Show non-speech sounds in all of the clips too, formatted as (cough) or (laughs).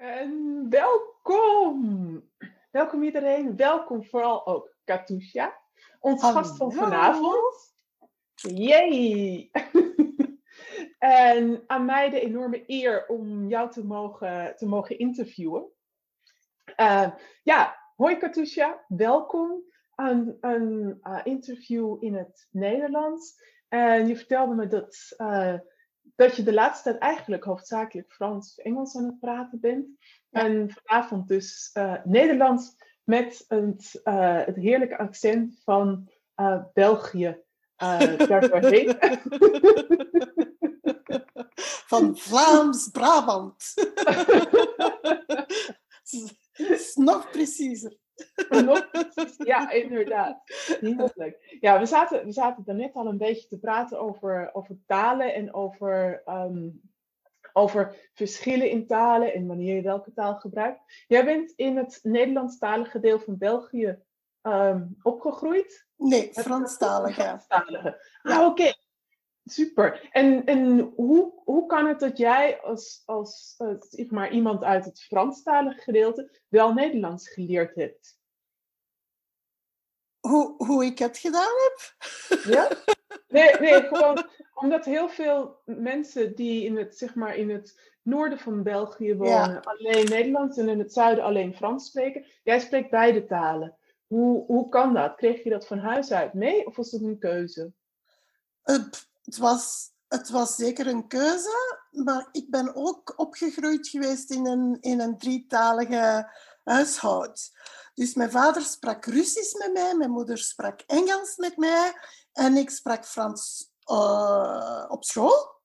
En welkom! Welkom iedereen. Welkom vooral ook Katusha, ons gast van vanavond. Yay! (laughs) en aan mij de enorme eer om jou te mogen, te mogen interviewen. Uh, ja, hoi Katusha, welkom aan een uh, interview in het Nederlands. En je vertelde me dat uh, dat je de laatste tijd eigenlijk hoofdzakelijk Frans of Engels aan het praten bent. En vanavond dus uh, Nederlands met het, uh, het heerlijke accent van uh, België (laughs) van Vlaams-Brabant. is (laughs) (laughs) nog preciezer. Ja, inderdaad. Heerlijk. Ja, we zaten, we zaten daarnet al een beetje te praten over, over talen en over, um, over verschillen in talen en wanneer je welke taal gebruikt. Jij bent in het Nederlandstalige deel van België um, opgegroeid? Nee, Franstalige. Franstalige. Ah, oké. Super. En, en hoe, hoe kan het dat jij als, als, als maar, iemand uit het Franstalige gedeelte wel Nederlands geleerd hebt? Hoe, hoe ik het gedaan heb? Ja? (laughs) Nee, nee, gewoon omdat heel veel mensen die in het, zeg maar, in het noorden van België wonen alleen Nederlands en in het zuiden alleen Frans spreken. Jij spreekt beide talen. Hoe, hoe kan dat? Kreeg je dat van huis uit mee of was het een keuze? Het, was, het was zeker een keuze, maar ik ben ook opgegroeid geweest in een, in een drietalige huishoud. Dus mijn vader sprak Russisch met mij, mijn moeder sprak Engels met mij en ik sprak Frans uh, op school.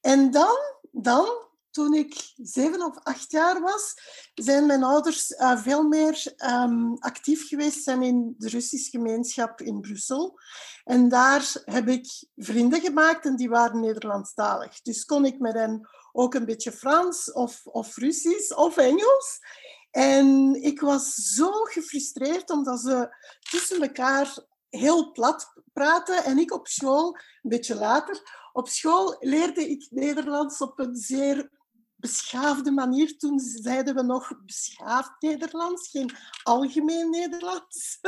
En dan, dan, toen ik zeven of acht jaar was, zijn mijn ouders uh, veel meer um, actief geweest zijn in de Russische gemeenschap in Brussel. En daar heb ik vrienden gemaakt en die waren Nederlandstalig. Dus kon ik met hen ook een beetje Frans of, of Russisch of Engels. En ik was zo gefrustreerd omdat ze tussen elkaar heel plat praten. En ik op school, een beetje later, op school leerde ik Nederlands op een zeer beschaafde manier. Toen zeiden we nog beschaafd Nederlands, geen algemeen Nederlands.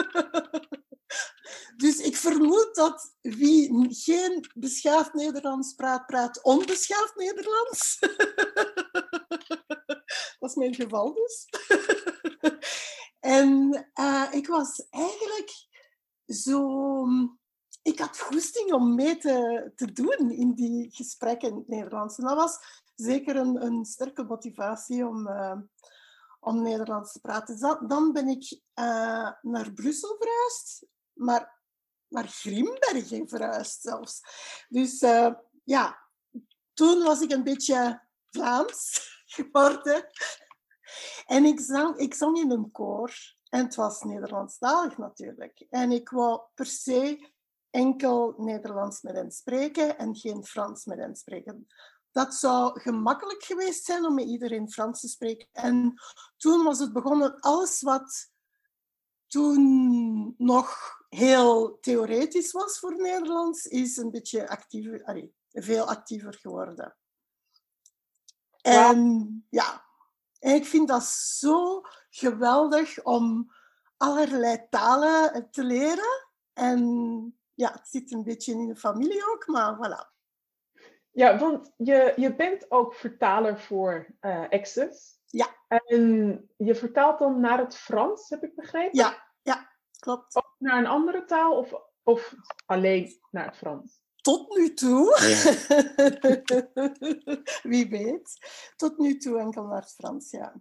(laughs) dus ik vermoed dat wie geen beschaafd Nederlands praat, praat onbeschaafd Nederlands. (laughs) Dat is mijn geval dus. (laughs) en uh, ik was eigenlijk zo... Ik had goesting om mee te, te doen in die gesprekken in het Nederlands. En dat was zeker een, een sterke motivatie om, uh, om Nederlands te praten. Dan, ben ik uh, naar Brussel verhuisd, maar naar Grimbergen verhuisd zelfs. Dus ja, toen was ik een beetje Vlaams (laughs) geworden. En ik zong, ik zong in een koor. En het was Nederlandstalig natuurlijk. En ik wou per se enkel Nederlands met hen spreken en geen Frans met hen spreken. Dat zou gemakkelijk geweest zijn om met iedereen Frans te spreken. En toen was het begonnen, alles wat toen nog heel theoretisch was voor Nederlands, is een beetje actiever, allee, veel actiever geworden. En ja, en ik vind dat zo geweldig om allerlei talen te leren. En ja, het zit een beetje in de familie ook, maar voilà. Ja, want je, je bent ook vertaler voor uh, Access. Ja. En je vertaalt dan naar het Frans, heb ik begrepen? Ja, ja klopt. Of naar een andere taal of, of alleen naar het Frans? Tot nu toe, (laughs) wie weet, tot nu toe enkel naar het Frans, ja.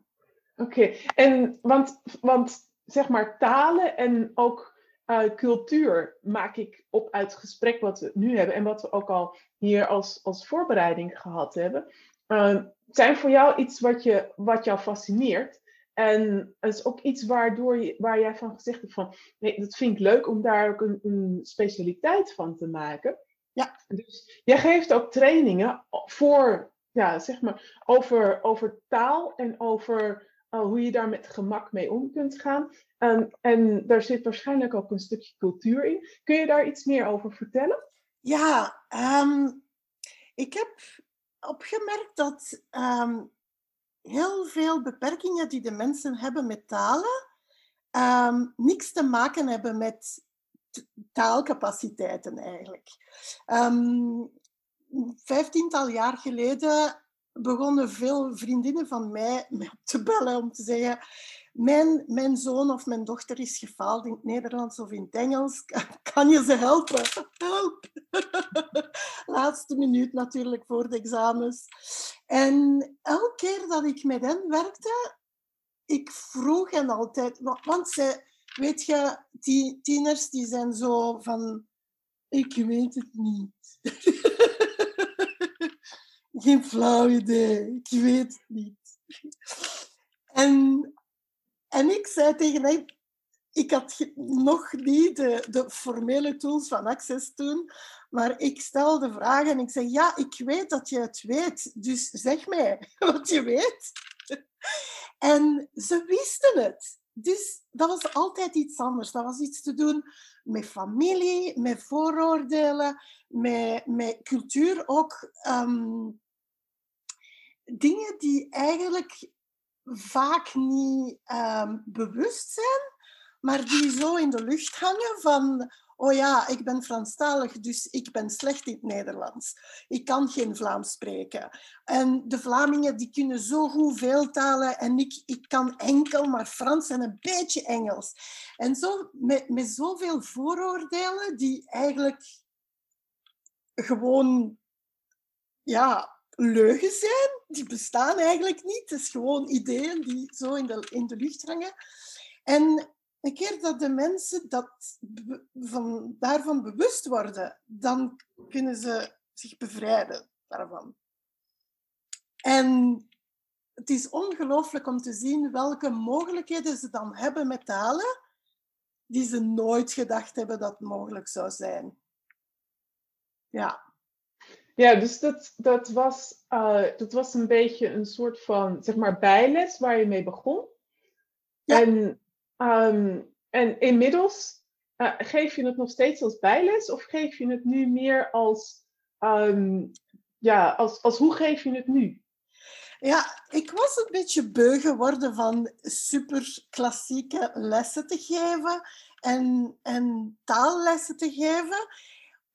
Oké, en want, want zeg maar talen en ook uh, cultuur maak ik op uit het gesprek wat we nu hebben en wat we ook al hier als, als voorbereiding gehad hebben, uh, zijn voor jou iets wat, je, wat jou fascineert. En is ook iets waardoor je, waar jij van gezegd hebt van, nee, dat vind ik leuk om daar ook een, een specialiteit van te maken. Ja. Dus jij geeft ook trainingen voor, ja, zeg maar, over, over taal en over hoe je daar met gemak mee om kunt gaan. En daar zit waarschijnlijk ook een stukje cultuur in. Kun je daar iets meer over vertellen? Ja, um, ik heb opgemerkt dat um, heel veel beperkingen die de mensen hebben met talen um, niks te maken hebben met taalcapaciteiten eigenlijk. Vijftiental jaar geleden begonnen veel vriendinnen van mij te bellen om te zeggen mijn, mijn zoon of mijn dochter is gefaald in het Nederlands of in het Engels. Kan je ze helpen? Help! (laughs) Laatste minuut natuurlijk voor de examens. En elke keer dat ik met hen werkte, ik vroeg hen altijd, want ze, weet je, die tieners die zijn zo van, ik weet het niet. (laughs) Geen flauw idee, ik weet het niet. En, en ik zei tegen hem, ik had nog niet de, de, formele tools van Access toen, maar ik stelde vragen en ik zei, ja, ik weet dat je het weet, dus zeg mij (laughs) wat je weet. En ze wisten het. Dus dat was altijd iets anders. Dat was iets te doen met familie, met vooroordelen, met, met cultuur ook. Ehm, dingen die eigenlijk vaak niet um, bewust zijn, maar die zo in de lucht hangen van oh ja, ik ben Franstalig, dus ik ben slecht in het Nederlands. Ik kan geen Vlaams spreken. En de Vlamingen die kunnen zo goed veel talen en ik, ik kan enkel maar Frans en een beetje Engels. En zo met, met zoveel vooroordelen die eigenlijk gewoon ja, leugen zijn. Die bestaan eigenlijk niet. Het is gewoon ideeën die zo in de, in lucht hangen. En een keer dat de mensen dat, van, daarvan bewust worden, dan kunnen ze zich bevrijden daarvan. En het is ongelooflijk om te zien welke mogelijkheden ze dan hebben met talen die ze nooit gedacht hebben dat mogelijk zou zijn. Ja. Ja, dus dat, dat, was, uh, dat was een beetje een soort van, zeg maar, bijles waar je mee begon. Ja. En Ehm, en inmiddels uh, geef je het nog steeds als bijles of geef je het nu meer als, um, ja, als, als hoe geef je het nu? Ja, ik was een beetje beu geworden van super klassieke lessen te geven en, en taallessen te geven.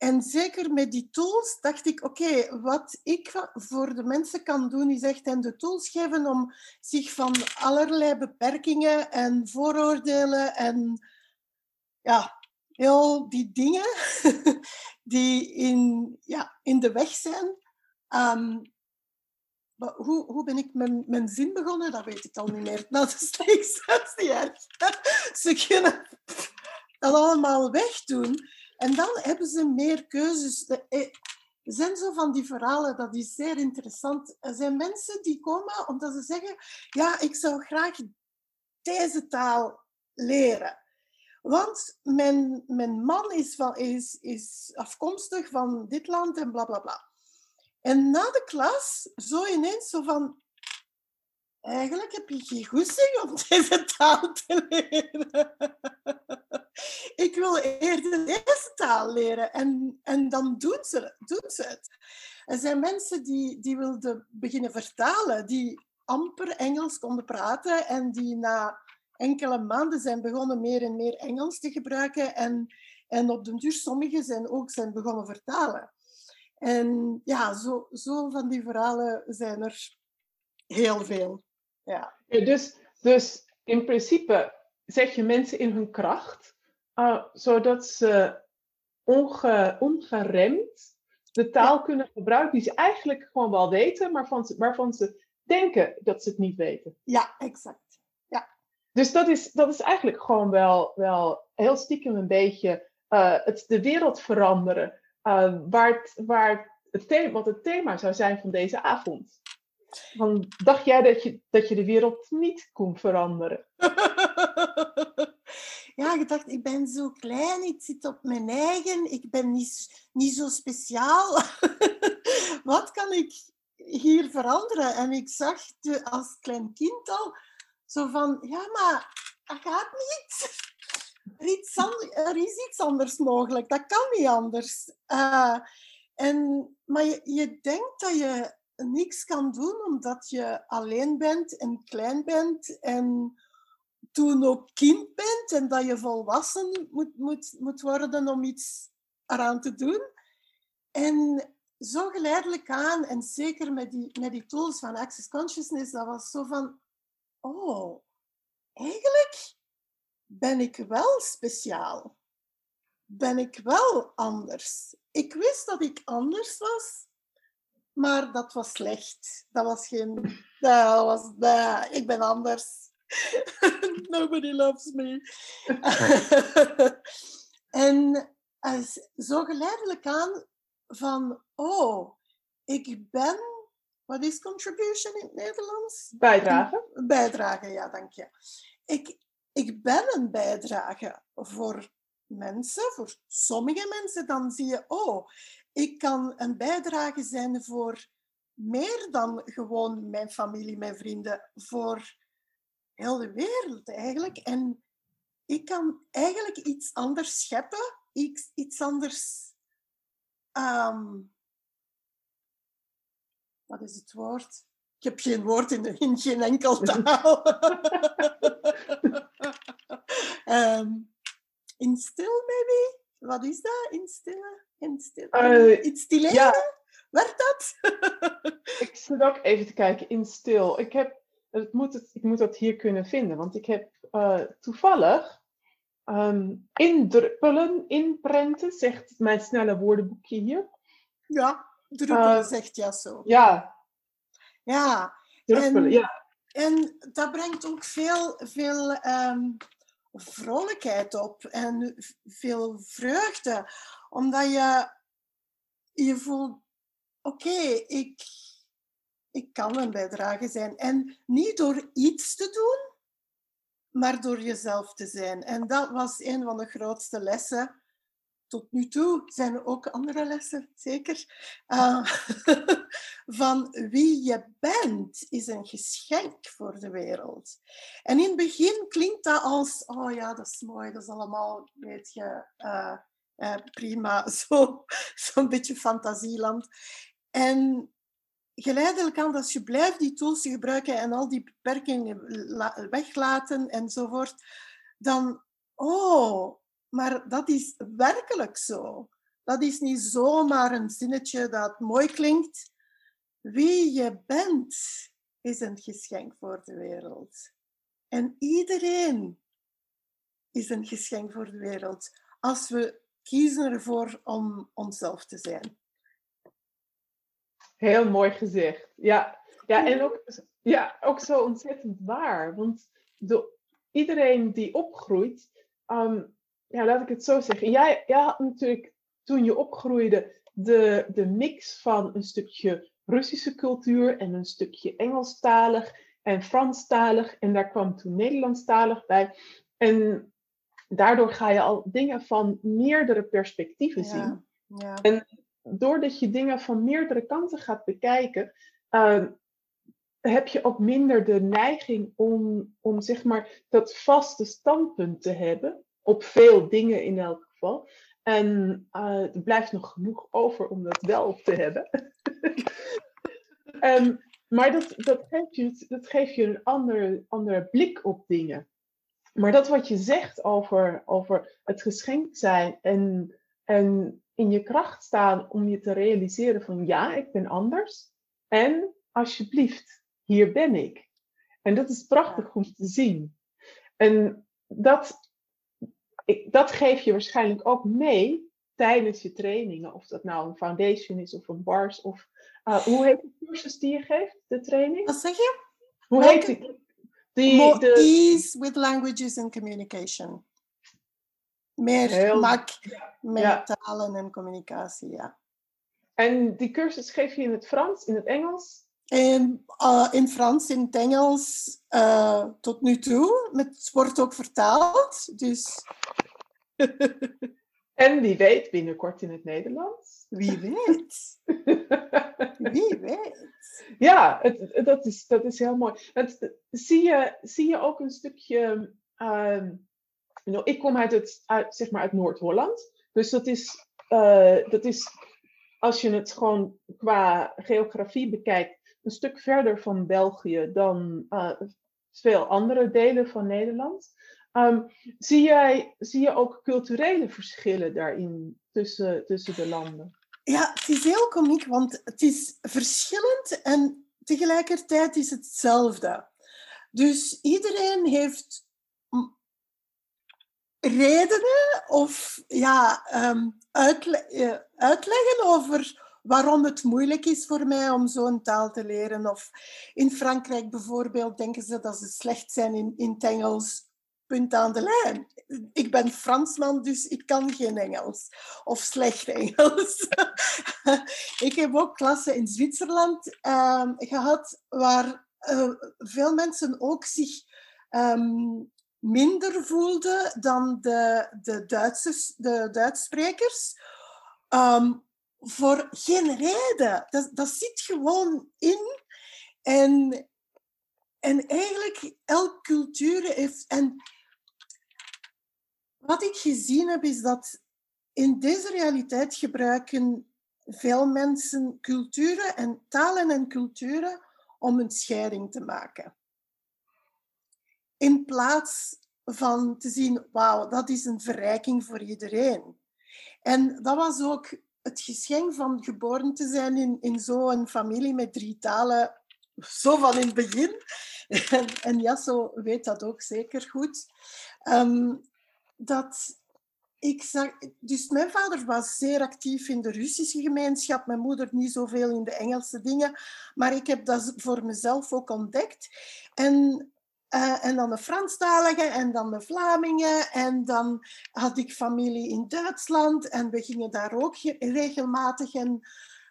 En zeker met die tools dacht ik, oké, wat ik voor de mensen kan doen, is echt hen de tools geven om zich van allerlei beperkingen en vooroordelen en ja, heel die dingen (laughs) die in, ja, in de weg zijn. Um, hoe, hoe ben ik mijn, mijn zin begonnen? Dat weet ik al niet meer. Nou, dat is zelfs niet erg. (laughs) Ze kunnen dat allemaal wegdoen. En dan hebben ze meer keuzes. Eh, er zijn zo van die verhalen, dat is zeer interessant. Er zijn mensen die komen omdat ze zeggen, ja, ik zou graag deze taal leren. Want mijn, mijn man is, van, is, is afkomstig van dit land en bla bla bla. En na de klas, zo ineens, zo van, eigenlijk heb je geen goesting om (laughs) deze taal te leren. ik wil eerder deze taal leren. En, en dan doen ze, doen ze het. Er zijn mensen die, die wilden beginnen vertalen, die amper Engels konden praten en die na enkele maanden zijn begonnen meer en meer Engels te gebruiken. En, en op den duur sommigen zijn ook zijn begonnen vertalen. En ja, zo, zo van die verhalen zijn er heel veel. Ja. dus, dus in principe zet je mensen in hun kracht, uh, zodat ze onge, ongeremd de taal kunnen gebruiken die ze eigenlijk gewoon wel weten, maar van, waarvan ze denken dat ze het niet weten. Ja, exact. Ja. Dus dat is, dat is eigenlijk gewoon wel, wel heel stiekem een beetje uh, het, de wereld veranderen, uh, waar, het, waar het thema, wat het thema zou zijn van deze avond. Dan dacht jij dat je, dat je de wereld niet kon veranderen? (laughs) ja, ik dacht, ik ben zo klein, ik zit op mijn eigen, ik ben niet, niet zo speciaal. (laughs) Wat kan ik hier veranderen? En ik zag de, als klein kind al zo van, ja, maar dat gaat niet. Er, er is iets anders mogelijk, dat kan niet anders. Uh, en, maar je, je denkt dat je niks kan doen omdat je alleen bent en klein bent en toen ook kind bent en dat je volwassen moet, moet, moet worden om iets eraan te doen. En zo geleidelijk aan, en zeker met die, met die tools van Access Consciousness, dat was zo van, oh, eigenlijk ben ik wel speciaal. Ben ik wel anders. Ik wist dat ik anders was, maar dat was slecht. Dat was geen. Dat was, dat, ik ben anders. (laughs) Nobody loves me. (laughs) en als, zo geleidelijk aan van, oh, ik ben, wat is contribution in het Nederlands? Bijdrage. Bijdrage, ja, dank je. Ik, ik ben een bijdrage voor mensen, voor sommige mensen, dan zie je, oh, ik kan een bijdrage zijn voor meer dan gewoon mijn familie, mijn vrienden, voor heel de wereld eigenlijk. En ik kan eigenlijk iets anders scheppen, iets, iets anders. Um, wat is het woord? Ik heb geen woord in, in geen enkel (laughs) taal. um, (laughs) instil, maybe? Wat is dat? Instillen? Instillen? Uh, Instilleren? Ja. Werkt dat? (laughs) ik zit ook even te kijken. Instil. Ik, heb, het moet het, ik moet dat hier kunnen vinden, want ik heb uh, toevallig um, indruppelen, inprenten, zegt mijn snelle woordenboekje hier. Ja, druppelen uh, zegt ja zo. Ja. Ja. Druppelen, en, ja. En dat brengt ook veel, veel um, vrolijkheid op en veel vreugde. Omdat je, je voelt, oké, ik, ik kan een bijdrage zijn. En niet door iets te doen, maar door jezelf te zijn. En dat was een van de grootste lessen. Tot nu toe zijn er ook andere lessen, zeker. Uh, (laughs) van wie je bent is een geschenk voor de wereld. En in het begin klinkt dat als, oh ja, dat is mooi, dat is allemaal, weet je, uh, uh, prima, (laughs) zo'n zo beetje fantasieland. En geleidelijk aan, als je blijft die tools gebruiken en al die beperkingen weglaten enzovoort, dan, oh, maar dat is werkelijk zo. Dat is niet zomaar een zinnetje dat mooi klinkt. Wie je bent is een geschenk voor de wereld. En iedereen is een geschenk voor de wereld als we kiezen ervoor om onszelf te zijn. Heel mooi gezegd. Ja, ja en ook, ja, ook zo ontzettend waar. Want de, iedereen die opgroeit, ehm, ja, laat ik het zo zeggen. Jij, jij had natuurlijk toen je opgroeide de, de mix van een stukje Russische cultuur en een stukje Engelstalig en Franstalig. En daar kwam toen Nederlandstalig bij. En daardoor ga je al dingen van meerdere perspectieven zien. Ja. En doordat je dingen van meerdere kanten gaat bekijken, uh, heb je ook minder de neiging om, om zeg maar dat vaste standpunt te hebben. Op veel dingen in elk geval. En uh, er blijft nog genoeg over om dat wel te hebben. um, (laughs) maar dat, dat, geeft je, dat geeft je een andere, andere blik op dingen. Maar dat wat je zegt over, over het geschenkt zijn en, en in je kracht staan om je te realiseren van ja, ik ben anders. En alsjeblieft, hier ben ik. En dat is prachtig om te zien. En dat, ik, dat geef je waarschijnlijk ook mee tijdens je trainingen. Of dat nou een foundation is of een bars. Of, uh, hoe heet de cursus die je geeft, de training? Wat zeg je? Hoe heet die? die de... Ease with languages and communication. Meer Heel... gemak met ja. talen en communicatie, ja. En die cursus geef je in het Frans, in het Engels? In, uh, in Frans, in het Engels uh, tot nu toe. Het wordt ook vertaald, dus... (laughs) en wie weet binnenkort in het Nederlands? Wie weet. (laughs) wie weet. Ja, het, dat, is, dat is heel mooi. Het, zie, je, zie je ook een stukje... Uh, ik kom uit, het, uit, zeg maar uit Noord-Holland. Dus dat is, uh, dat is als je het gewoon qua geografie bekijkt, een stuk verder van België dan uh, veel andere delen van Nederland. Um, zie, jij, zie je ook culturele verschillen daarin tussen, tussen de landen? Ja, het is heel komiek, want het is verschillend en tegelijkertijd is het hetzelfde. Dus iedereen heeft redenen of ja, um, uitle uitleggen over waarom het moeilijk is voor mij om zo'n taal te leren. Of in Frankrijk bijvoorbeeld denken ze dat ze slecht zijn in, in het Engels. Punt aan de lijn. Ik ben Fransman, dus ik kan geen Engels. Of slecht Engels. (laughs) ik heb ook klassen in Zwitserland um, gehad waar uh, veel mensen ook zich um, minder voelden dan de, de, Duitsers, de Duitssprekers. Um, voor geen reden. Dat, dat zit gewoon in. En, en eigenlijk elke cultuur heeft. En wat ik gezien heb, is dat in deze realiteit gebruiken veel mensen culturen en talen en culturen om een scheiding te maken. In plaats van te zien, wauw, dat is een verrijking voor iedereen. En dat was ook het geschenk van geboren te zijn in, in zo'n familie met drie talen, zo van in het begin. (laughs) En, Jasso weet dat ook zeker goed. Um, dat ik zag, dus mijn vader was zeer actief in de Russische gemeenschap, mijn moeder niet zoveel in de Engelse dingen, maar ik heb dat voor mezelf ook ontdekt. En uh, en dan de Franstaligen en dan de Vlamingen. En dan had ik familie in Duitsland en we gingen daar ook regelmatig. En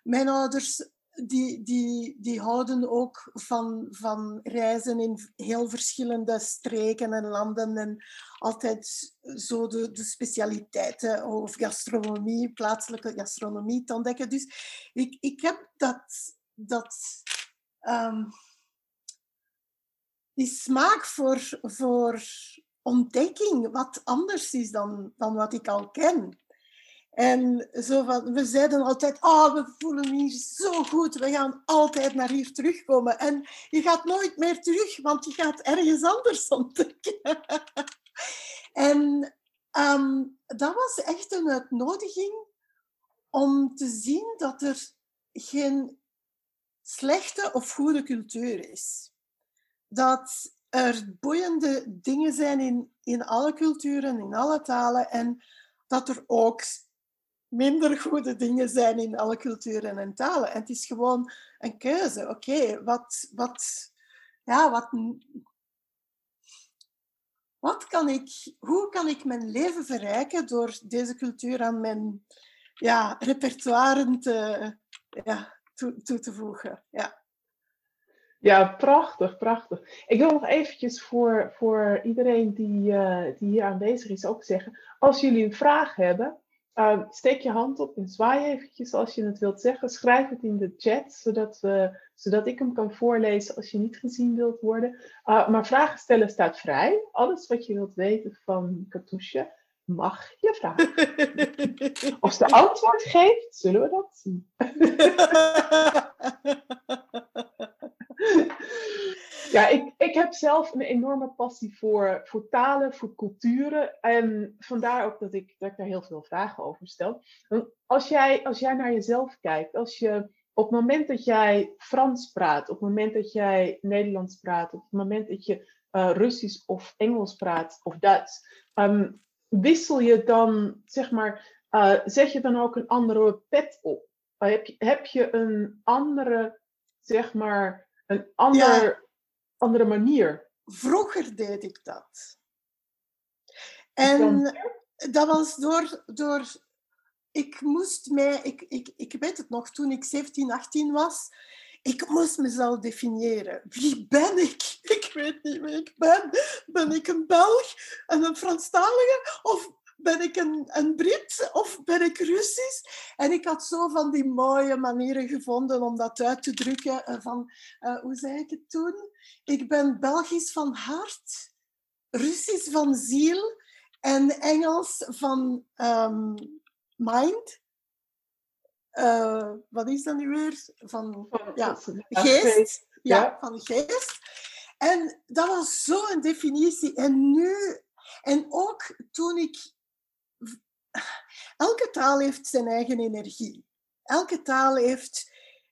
mijn ouders die, die, die houden ook van, van reizen in heel verschillende streken en landen. En altijd zo de, de specialiteiten of gastronomie, plaatselijke gastronomie te ontdekken. Dus ik, ik heb dat... dat um, die smaak voor, voor ontdekking, wat anders is dan, dan wat ik al ken. En zo van, we zeiden altijd, oh, we voelen hier zo goed, we gaan altijd naar hier terugkomen. En je gaat nooit meer terug, want je gaat ergens anders ontdekken. (laughs) en um, dat was echt een uitnodiging om te zien dat er geen slechte of goede cultuur is dat er boeiende dingen zijn in, in alle culturen, in alle talen en dat er ook minder goede dingen zijn in alle culturen en talen. En het is gewoon een keuze. Oké, wat, wat, ja, wat, wat kan ik, hoe kan ik mijn leven verrijken door deze cultuur aan mijn ja, repertoire te, ja, toe, toe te voegen? Ja. Ja, prachtig, prachtig. Ik wil nog eventjes voor, voor iedereen die, uh, die hier aanwezig is ook zeggen, als jullie een vraag hebben, uh, steek je hand op en zwaai eventjes als je het wilt zeggen. Schrijf het in de chat, zodat, we, zodat ik hem kan voorlezen als je niet gezien wilt worden. Uh, maar vragen stellen staat vrij. Alles wat je wilt weten van Katusha, mag je vragen. (laughs) Als de antwoord geeft, zullen we dat zien. (laughs) Ja, ik, ik heb zelf een enorme passie voor, voor talen, voor culturen. En vandaar ook dat ik, dat ik daar heel veel vragen over stel. Als jij, als jij naar jezelf kijkt, als je op het moment dat jij Frans praat, op het moment dat jij Nederlands praat, op het moment dat je uh, Russisch of Engels praat of Duits, um, wissel je dan, zeg maar, uh, zet je dan ook een andere pet op? Uh, heb, je, heb je een andere, zeg maar, een ander, andere manier. Vroeger deed ik dat. En dat was door, door ik moest mij, ik, ik, ik weet het nog, toen ik 17, 18 was, ik moest mezelf definiëren. Wie ben ik? (laughs) Ik weet niet wie ik ben. Ben ik een Belg en een Franstalige? Of ben ik een, een Brit of ben ik Russisch? En ik had zo van die mooie manieren gevonden om dat uit te drukken. Eh, van, uh, hoe zei ik het toen? Ik ben Belgisch van hart, Russisch van ziel en Engels van um, mind. eh, wat is dat nu weer? Van, ja, geest. Ja, ja. van geest. En dat was zo'n definitie. En nu, en ook toen ik. Elke taal heeft zijn eigen energie. Elke taal heeft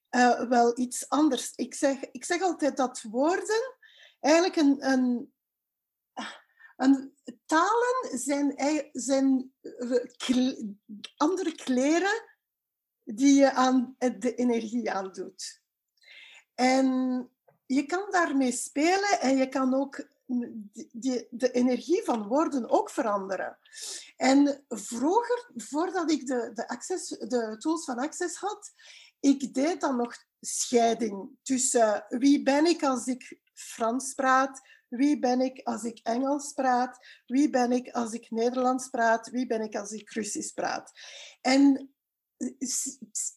eh, wel iets anders. Ik zeg, ik zeg altijd dat woorden eigenlijk een. een, een talen zijn, zijn eh, andere kleren die je aan de energie aandoet. En je kan daarmee spelen en je kan ook die, de energie van woorden ook veranderen. En vroeger, voordat ik de, de, access, de tools van Access had, ik deed dan nog scheiding tussen wie ben ik als ik Frans praat, wie ben ik als ik Engels praat, wie ben ik als ik Nederlands praat, wie ben ik als ik Russisch praat. En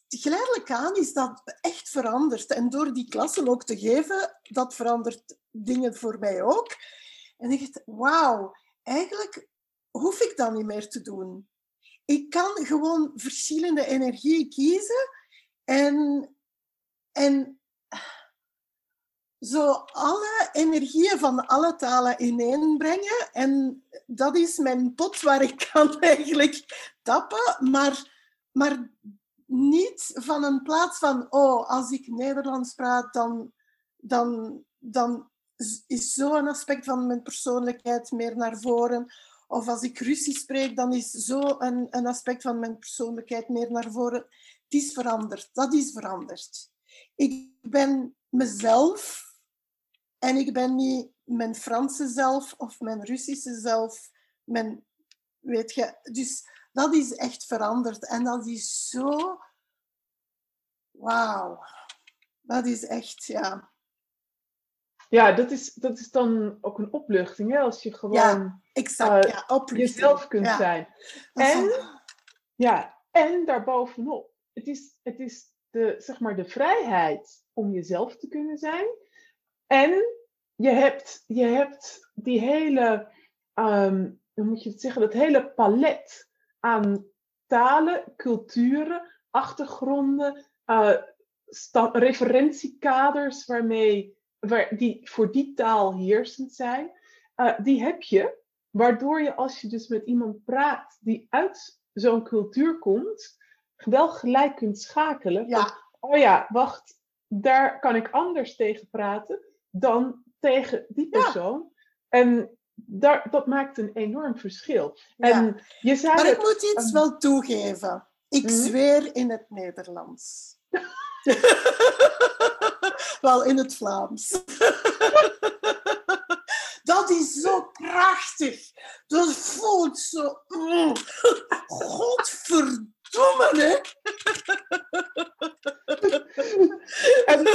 geleidelijk aan is dat echt veranderd. En door die klassen ook te geven, dat verandert dingen voor mij ook. En ik dacht, wauw, eigenlijk hoef ik dat niet meer te doen. Ik kan gewoon verschillende energieën kiezen en, en zo alle energieën van alle talen ineenbrengen. En dat is mijn pot waar ik kan (laughs) eigenlijk tappen, maar, maar niet van een plaats van, oh, als ik Nederlands praat, dan, dan, dan is zo'n aspect van mijn persoonlijkheid meer naar voren. Of als ik Russisch spreek, dan is zo een, een aspect van mijn persoonlijkheid meer naar voren. Het is veranderd. Dat is veranderd. Ik ben mezelf en ik ben niet mijn Franse zelf of mijn Russische zelf. Mijn, weet je, dus dat is echt veranderd. En dat is zo... Wauw. Dat is echt, ja. Ja, dat is, dat is dan ook een opluchting, hè? als je gewoon Ja, Exact, Eh, ja. Opluchting. jezelf kunt Ja. zijn. En- Ja, en daarbovenop, het is, het is de, zeg maar de vrijheid om jezelf te kunnen zijn. En je hebt, je hebt die hele, ehm, hoe moet je het zeggen, dat hele palet aan talen, culturen, achtergronden, eh, referentiekaders waarmee, waar, die voor die taal heersend zijn, eh, die heb je. Waardoor je als je dus met iemand praat die uit zo'n cultuur komt, wel gelijk kunt schakelen. van, oh ja, wacht, daar kan ik anders tegen praten dan tegen die Ja. persoon. En daar, dat maakt een enorm verschil. ja. En je zei Maar ik het- moet iets ehm, wel toegeven. Ik Mhm. zweer in het Nederlands. (laughs) wel, in het Vlaams. Dat is zo prachtig. Dat voelt zo... Mm. Godverdomme, hè? en,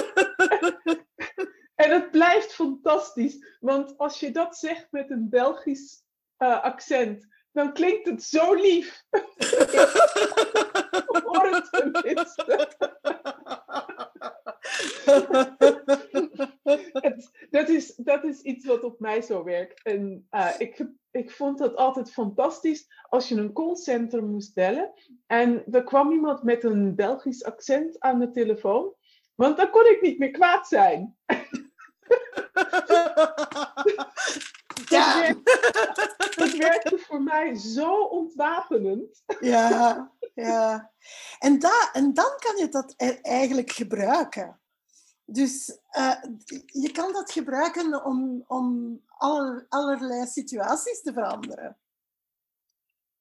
en het blijft fantastisch. Want als je dat zegt met een Belgisch eh, accent, dan klinkt het zo lief. (laughs) Hoor het tenminste. (laughs) Het- dat, is, dat is iets wat op mij zo werkt. En eh, ik, ik vond het altijd fantastisch als je een callcenter moest bellen. En er kwam iemand met een Belgisch accent aan de telefoon. Want dan kon ik niet meer kwaad zijn. (laughs) (laughs) Ja. Dat werkte voor mij zo ontwapenend. Ja, ja. En, da, en dan kan je dat e- eigenlijk gebruiken. Dus eh, je kan dat gebruiken om, om aller- allerlei situaties te veranderen.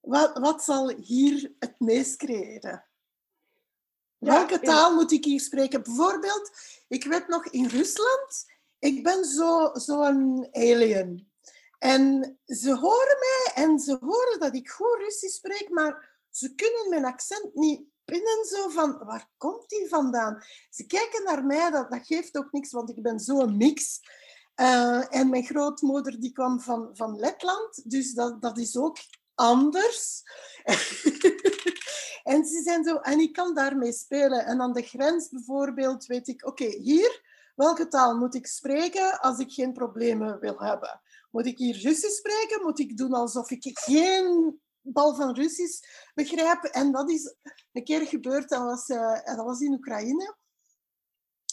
Wat, wat zal hier het meest creëren? Ja, Welke taal moet ik hier spreken? Bijvoorbeeld, ik weet nog in Rusland, ik ben zo'n zo een alien. En ze horen mij en ze horen dat ik goed Russisch spreek, maar ze kunnen mijn accent niet pinnen. Zo van, waar komt die vandaan? Ze kijken naar mij, dat, dat geeft ook niks, want ik ben zo'n mix. Eh, en mijn grootmoeder die kwam van, van Letland, dus dat, dat is ook anders. (laughs) en, ze zijn zo, en ik kan daarmee spelen. En aan de grens bijvoorbeeld weet ik, oké, hier, welke taal moet ik spreken als ik geen problemen wil hebben? Moet ik hier Russisch spreken? Moet ik doen alsof ik geen bal van Russisch begrijpen. En dat is een keer gebeurd, dat was, uh, dat was in Oekraïne.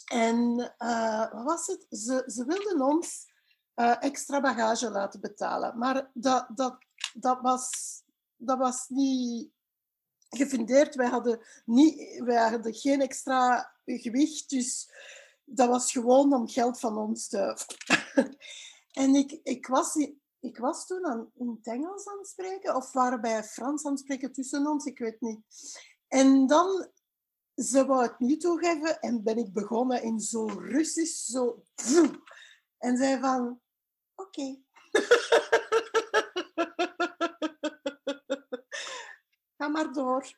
En uh, wat was het? Ze, ze wilden ons uh, extra bagage laten betalen. Maar dat, dat, dat, was, dat was niet gefundeerd. Wij hadden, niet, hadden geen extra gewicht, dus dat was gewoon om geld van ons te... (laughs) en ik, ik, was, ik was toen aan, het Engels aan het spreken, of waren wij Frans aan het spreken tussen ons, ik weet niet. En dan, ze wou het niet toegeven en ben ik begonnen in zo Russisch, zo... En zei van, oké. (laughs) Ga maar door. (laughs)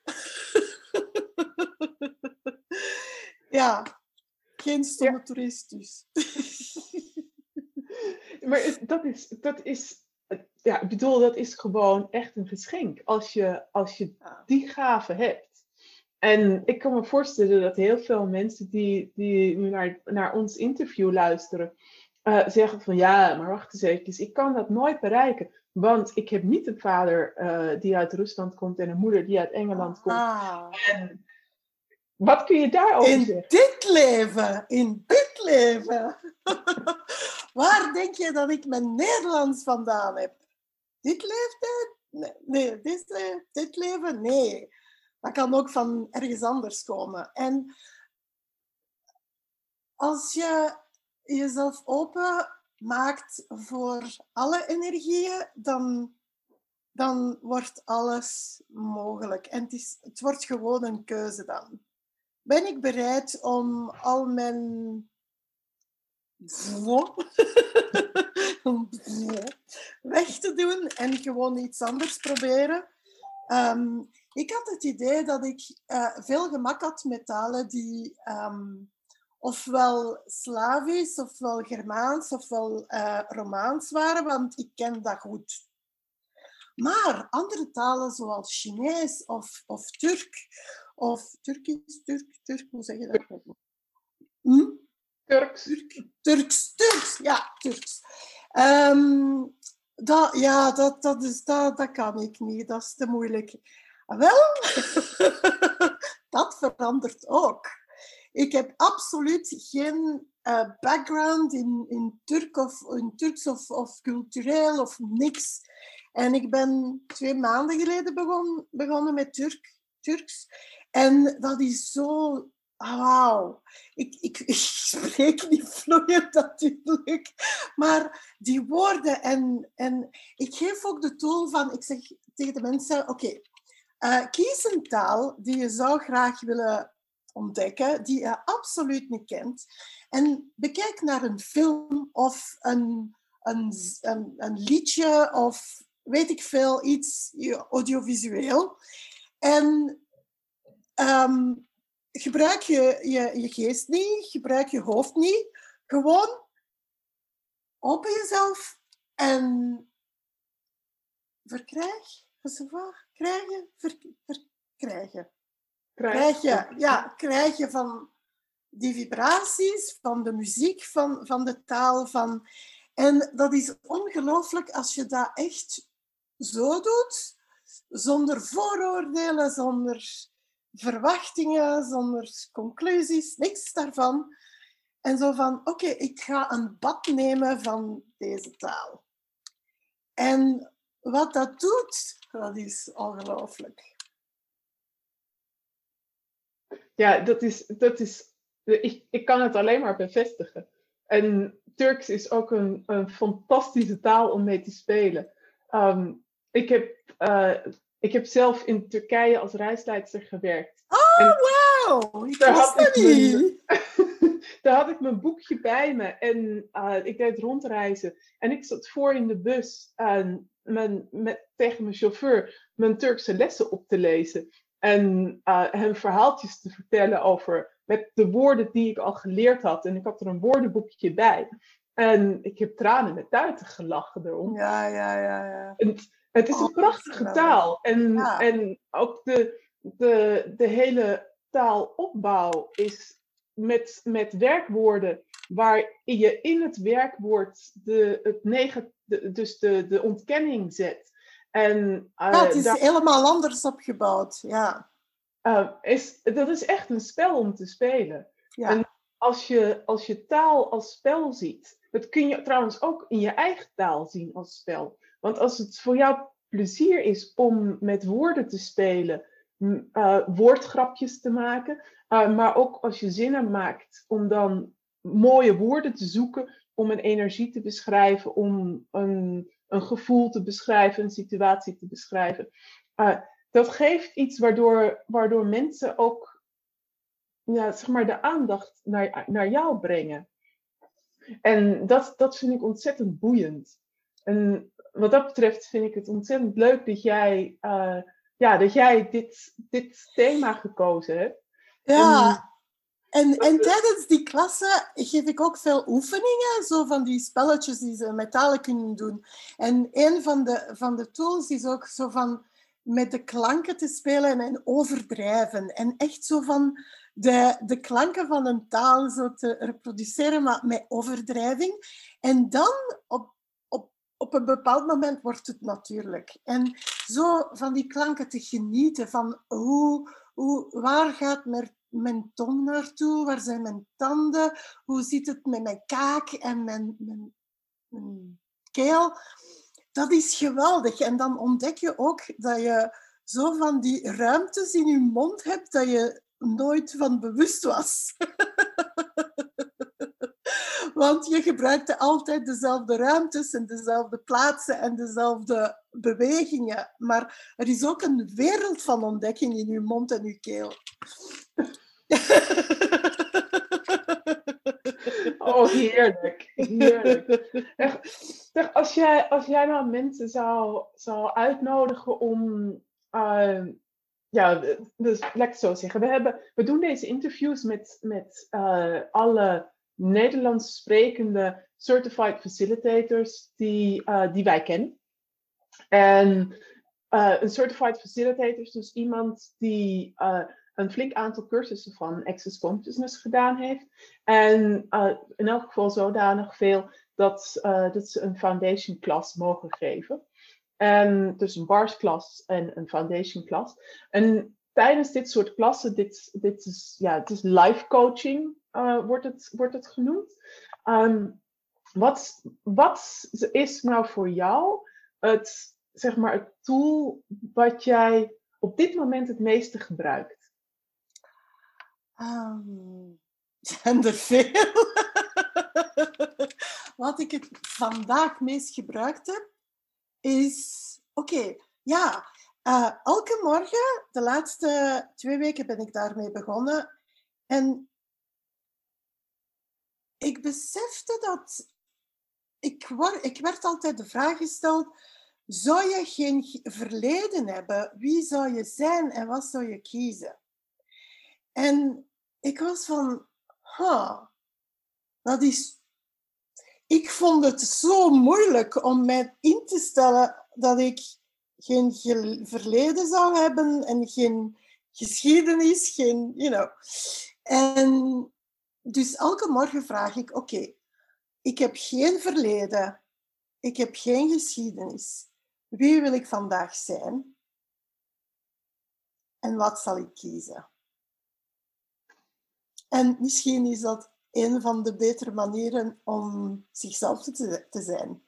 ja, geen stomme ja. toerist dus. (laughs) maar dat is, dat is, ja, ik bedoel, dat is gewoon echt een geschenk als je, als je die gave hebt. En ik kan me voorstellen dat heel veel mensen die, die nu naar, naar ons interview luisteren, uh, zeggen van ja, maar wacht eens even, ik kan dat nooit bereiken. Want ik heb niet een vader uh, die uit Rusland komt en een moeder die uit Engeland komt. Ah. En wat kun je daarover in zeggen? dit leven, in dit leven. (laughs) Waar denk je dat ik mijn Nederlands vandaan heb? Dit leeftijd? Nee, nee dit, dit leven? Nee. Dat kan ook van ergens anders komen. En als je jezelf open maakt voor alle energieën, dan, dan wordt alles mogelijk. En het, is, het wordt gewoon een keuze dan. Ben ik bereid om al mijn (laughs) weg te doen en gewoon iets anders proberen? Um, ik had het idee dat ik uh, veel gemak had met talen die um, ofwel Slavisch, ofwel Germaans, ofwel uh, Romaans waren, want ik ken dat goed. Maar andere talen zoals Chinees of, of Turk, of Turkisch, Turk, Turk, hoe zeg je dat? Hm? Turks. Turk, Turks, Turks, ja, Turks. Um, dat, ja, dat, dat, is, dat, dat kan ik niet, dat is te moeilijk. Wel, (laughs) dat verandert ook. Ik heb absoluut geen uh, background in, in, Turk of, in Turks of, of cultureel of niks. En ik ben twee maanden geleden begon, begonnen met Turk, Turks. En dat is zo Oh, Wauw. Ik, (laughs) ik, spreek niet vloeiend natuurlijk, maar die woorden en, en ik geef ook de tool van, ik zeg tegen de mensen, oké, uh, kies een taal die je zou graag willen ontdekken die je absoluut niet kent. En bekijk naar een film of een, een, een, een liedje of weet ik veel, iets audiovisueel. En um, gebruik je, je je geest niet, gebruik je hoofd niet. Gewoon open jezelf en verkrijg, krijgen, ver, verkrijgen. Krijg je, ja, krijg je van die vibraties, van de muziek, van, van de taal. Van... En dat is ongelooflijk als je dat echt zo doet, zonder vooroordelen, zonder verwachtingen, zonder conclusies, niks daarvan. En zo van, oké, ik ga een bad nemen van deze taal. En wat dat doet, dat is ongelooflijk. Ja, dat is, dat is ik, ik kan het alleen maar bevestigen. En Turks is ook een, een fantastische taal om mee te spelen. Um, ik, heb, uh, ik heb zelf in Turkije als reisleidster gewerkt. Oh, wauw! Daar had ik niet. (laughs) daar had ik mijn boekje bij me en uh, ik deed rondreizen. En ik zat voor in de bus uh, mijn, met, tegen mijn chauffeur mijn Turkse lessen op te lezen. En uh, hem verhaaltjes te vertellen over met de woorden die ik al geleerd had. En ik had er een woordenboekje bij. En ik heb tranen met tuiten gelachen erom. Ja, ja, ja. ja. En het is een oh, prachtige taal. En, en ook de, de, de hele taalopbouw is met, met werkwoorden waar je in het werkwoord de, het negen, de, dus de, de ontkenning zet. En, ja, het is helemaal anders opgebouwd. Ja. is, dat is echt een spel om te spelen. Ja. En als je, als je taal als spel ziet, dat kun je trouwens ook in je eigen taal zien als spel. Want als het voor jou plezier is om met woorden te spelen, uh, woordgrapjes te maken, uh, maar ook als je zinnen maakt om dan mooie woorden te zoeken om een energie te beschrijven, om een, een gevoel te beschrijven, een situatie te beschrijven. Uh, dat geeft iets waardoor, waardoor mensen ook ja, zeg maar de aandacht naar, naar jou brengen. En dat, dat vind ik ontzettend boeiend. En wat dat betreft vind ik het ontzettend leuk dat jij, uh, ja, dat jij dit, dit thema gekozen hebt. Ja, en, en tijdens die klasse geef ik ook veel oefeningen, zo van die spelletjes die ze met talen kunnen doen. En een van de, van de tools is ook zo van met de klanken te spelen en overdrijven. En echt zo van de, de klanken van een taal zo te reproduceren, maar met overdrijving. En dan op, op, een bepaald moment wordt het natuurlijk. En zo van die klanken te genieten, van hoe, hoe, waar gaat mijn, mijn tong naartoe, waar zijn mijn tanden, hoe zit het met mijn kaak en mijn, mijn, mijn keel. Dat is geweldig. En dan ontdek je ook dat je zo van die ruimtes in je mond hebt dat je nooit van bewust was. (laughs) Want je gebruikte altijd dezelfde ruimtes en dezelfde plaatsen en dezelfde bewegingen. Maar er is ook een wereld van ontdekking in je mond en je keel. (laughs) Oh, heerlijk. heerlijk. Als, jij, als jij nou mensen zou, zou uitnodigen om uh, ja, dus laat zo zeggen. We, hebben, we doen deze interviews met, met uh, alle Nederlands sprekende certified facilitators die, uh, die wij kennen. En uh, een certified facilitator is dus iemand die een flink aantal cursussen van Access Consciousness gedaan heeft. En in elk geval zodanig veel dat, dat ze een foundation class mogen geven. En dus een bars klas en een foundation klas. En tijdens dit soort klassen, dit, dit is, ja, het is life coaching, uh, wordt, het, wordt het genoemd. Um, wat, wat is nou voor jou het, zeg maar, het tool wat jij op dit moment het meeste gebruikt? Um, zijn er veel. (laughs) wat ik het vandaag meest gebruikt heb, is, oké, ja, uh, elke morgen, de laatste twee weken ben ik daarmee begonnen. En ik besefte dat, ik, ik werd altijd de vraag gesteld, zou je geen verleden hebben, wie zou je zijn en wat zou je kiezen? En ik was van, huh, dat is ik vond het zo moeilijk om mij in te stellen dat ik geen verleden zou hebben en geen geschiedenis, geen, you know. En dus elke morgen vraag ik, oké, ik heb geen verleden, ik heb geen geschiedenis. Wie wil ik vandaag zijn? En wat zal ik kiezen? En misschien is dat een van de betere manieren om zichzelf te, te zijn.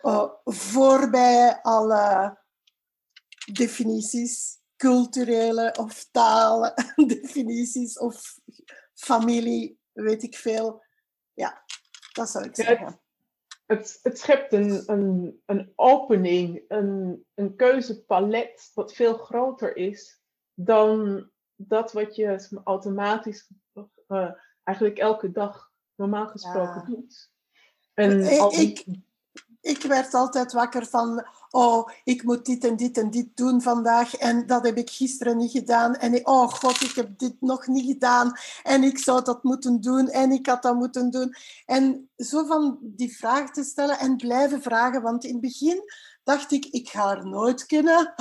Uh, voorbij alle definities, culturele of talen (laughs) definities of familie, weet ik veel. Ja, dat zou ik zeggen. Het, het, schept een, een, een opening, een, een keuzepalet wat veel groter is dan dat wat je automatisch uh, eigenlijk elke dag normaal gesproken doet. En ik, ik, ik werd altijd wakker van, oh, ik moet dit en dit en dit doen vandaag en dat heb ik gisteren niet gedaan. En oh god, ik heb dit nog niet gedaan en ik zou dat moeten doen en ik had dat moeten doen. En zo van die vraag te stellen en blijven vragen, want in het begin dacht ik, ik ga er nooit kunnen.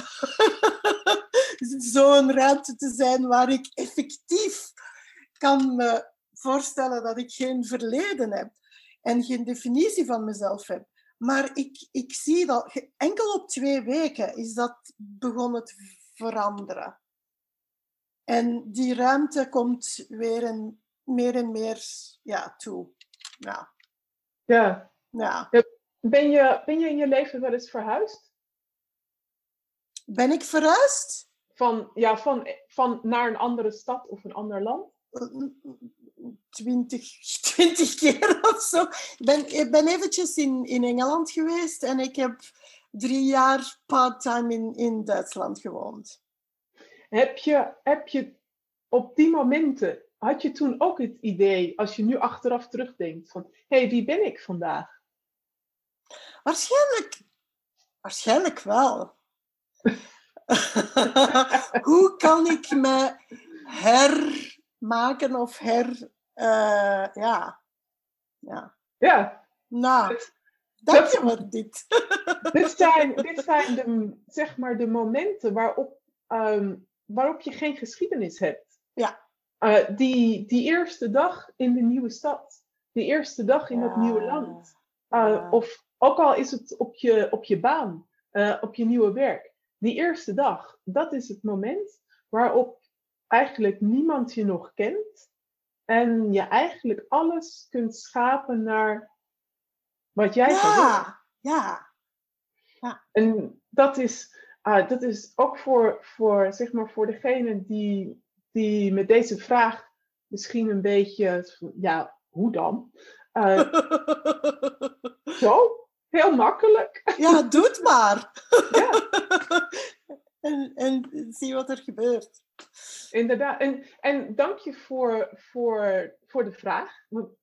(laughs) Zo'n ruimte te zijn waar ik effectief kan me voorstellen dat ik geen verleden heb en geen definitie van mezelf heb. Maar ik, ik zie dat enkel op twee weken is dat begonnen te veranderen. En die ruimte komt weer een, meer en meer ja, toe. Ja. Ja. ja. Ben, je, ben je in je leven wel eens verhuisd? Ben ik verhuisd? Van, ja, van, van naar een andere stad of een ander land? Twintig, (laughs) twintig keer of zo. Ik ben, ik ben eventjes in, in Engeland geweest en ik heb drie jaar part-time in, in Duitsland gewoond. Heb je, heb je op die momenten, had je toen ook het idee, als je nu achteraf terugdenkt, van hé, hey, wie ben ik vandaag? Waarschijnlijk, waarschijnlijk wel. (laughs) Hoe kan ik me hermaken of her... Uh, ja. ja. Ja. Nou, dank je voor dit. (laughs) dit, zijn, dit zijn de, zeg maar, de momenten waarop, um, waarop je geen geschiedenis hebt. Ja. Uh, die, die eerste dag in de nieuwe stad. Die eerste dag in ja. het nieuwe land. Uh, ja. Of ook al is het op je, op je baan, op je nieuwe werk. Die eerste dag, dat is het moment waarop eigenlijk niemand je nog kent. En je eigenlijk alles kunt schapen naar wat jij ja, Ja, ja. En dat is, uh, dat is ook voor, voor, zeg maar voor degene die, die met deze vraag misschien een beetje, ja, hoe dan? Uh, (laughs) zo, heel makkelijk. Ja, doe het maar. Ja. (laughs) en, en zie wat er gebeurt. Inderdaad. En, en dank je voor, voor, voor de vraag.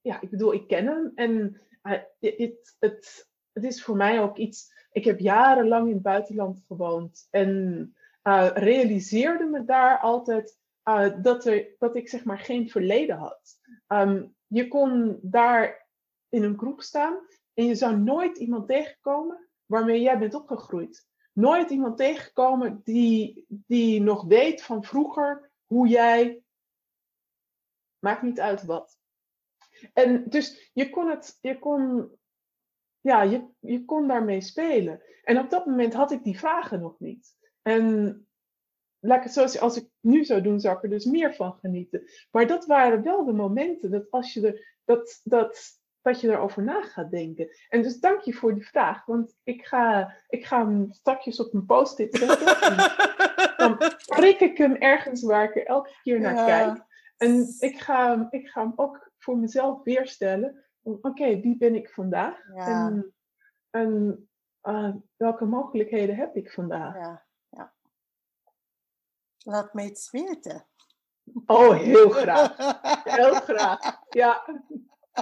Ja, ik bedoel, ik ken hem. En uh, het, het, is voor mij ook iets. Ik heb jarenlang in het buitenland gewoond. En uh, realiseerde me daar altijd uh, dat, er, dat ik zeg maar geen verleden had. Um, je kon daar in een groep staan en je zou nooit iemand tegenkomen waarmee jij bent opgegroeid. Nooit iemand tegenkomen die, die nog weet van vroeger hoe jij. Maakt niet uit wat. En dus je kon het, je kon, ja, je, je kon daarmee spelen. En op dat moment had ik die vragen nog niet. En laat ik het zo als ik nu zou doen, zou ik er dus meer van genieten. Maar dat waren wel de momenten dat als je er, dat, dat, dat je erover na gaat denken. En dus dank je voor die vraag, want ik ga, ik ga hem straks op een post-it zetten. (laughs) dan prik ik hem ergens waar ik er elke keer naar ja. kijk. En ik ga, ik ga hem ook voor mezelf weerstellen. Oké, okay, wie ben ik vandaag? Ja. En, en uh, welke mogelijkheden heb ik vandaag? Ja. Ja. Laat me iets weten. Oh, heel (laughs) graag. Heel graag. Ja.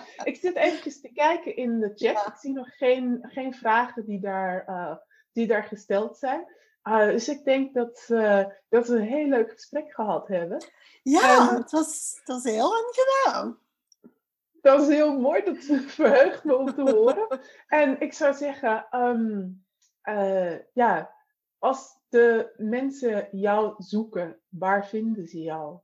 (laughs) Ik zit eventjes te kijken in de chat. Ja. Ik zie nog geen, geen vragen die daar, uh, die daar gesteld zijn. Uh, dus ik denk dat, uh, dat we een heel leuk gesprek gehad hebben. Ja, en, het, was, het was heel aangenaam. Dat is heel mooi. Dat (laughs) verheugt me om te horen. en ik zou zeggen, um, ja, als de mensen jou zoeken, waar vinden ze jou?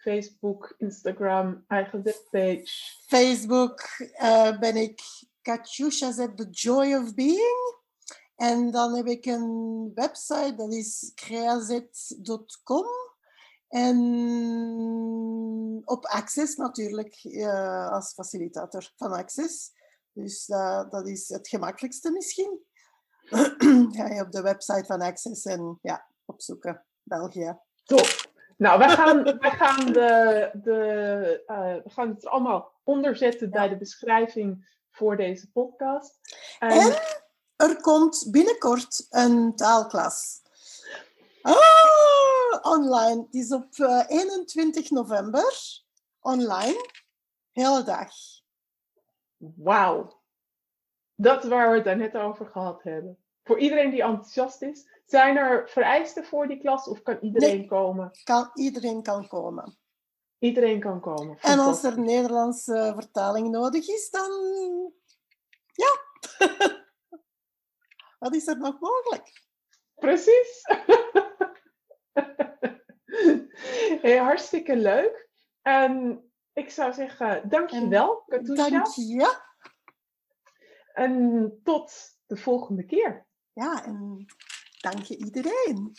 Facebook, Instagram, eigen webpage? Facebook uh, ben ik Katyusha zet The Joy of Being. En dan heb ik een website, dat is creazet.com. En op Access natuurlijk, uh, als facilitator van Access. Dus uh, dat is het gemakkelijkste misschien. (clears throat) Ga je op de website van Access en ja, opzoeken, België. Top. Nou, wij gaan, wij gaan, de, de, uh, we gaan het allemaal onder zetten ja. bij de beschrijving voor deze podcast. En, en er komt binnenkort een taalklas. Oh, online. Het is op uh, 21 november. Online. Hele dag. Wauw. Dat waar we het daarnet over gehad hebben. Voor iedereen die enthousiast is, zijn er vereisten voor die klas of kan iedereen nee, komen? Kan, iedereen kan komen. Iedereen kan komen. En als er Nederlandse vertaling nodig is, dan ja. (laughs) Wat is er nog mogelijk? Precies. (laughs) hey, hartstikke leuk. En ik zou zeggen, dankjewel, Katusha. Dank je. En tot de volgende keer. Ja, en dank je iedereen.